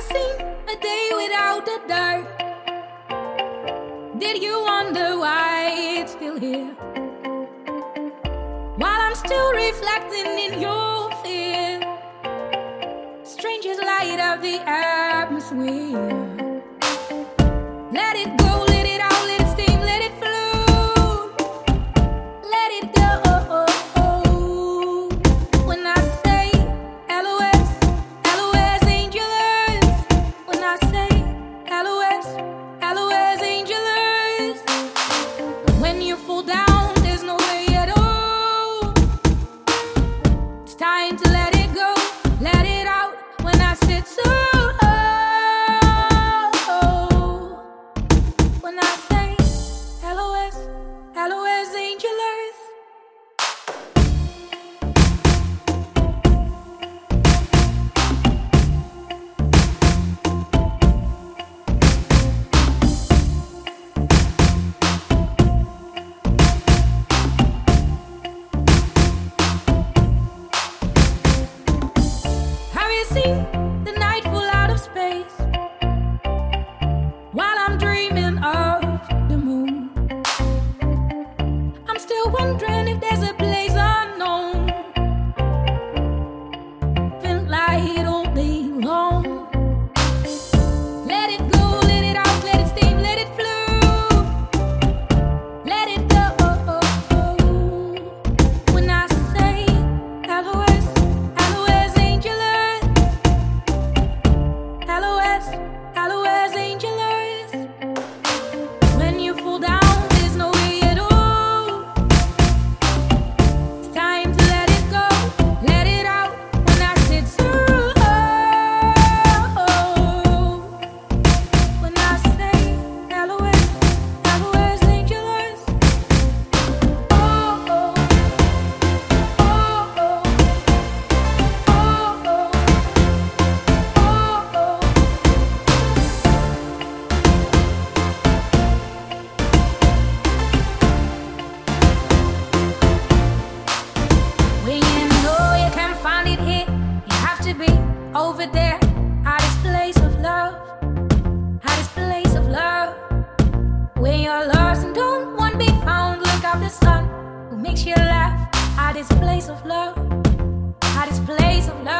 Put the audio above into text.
ever a day without the dark? Did you wonder why it's still here? While I'm still reflecting in your fear, strangers light up the atmosphere. Still wondering over there at this place of love. At this place of love. When you're lost and don't want to be found. Look up the sun. Who makes you laugh? At this place of love. At this place of love.